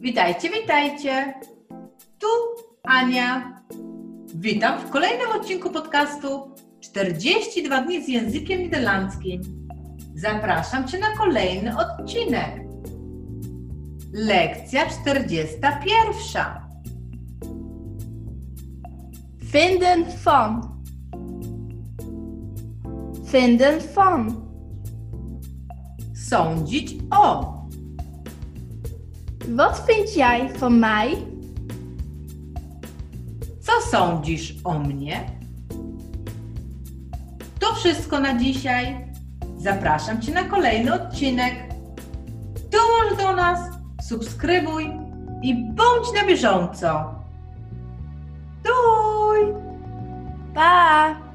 Witajcie, witajcie. Tu Ania. Witam w kolejnym odcinku podcastu 42 dni z językiem niderlandzkim. Zapraszam Cię na kolejny odcinek. Lekcja 41. Vinden van. Vinden van. Sądzić o. Wat vind jij van mij? Co sądzisz o mnie? To wszystko na dzisiaj. Zapraszam Cię na kolejny odcinek. Dołącz do nas, subskrybuj i bądź na bieżąco. Dój! Pa!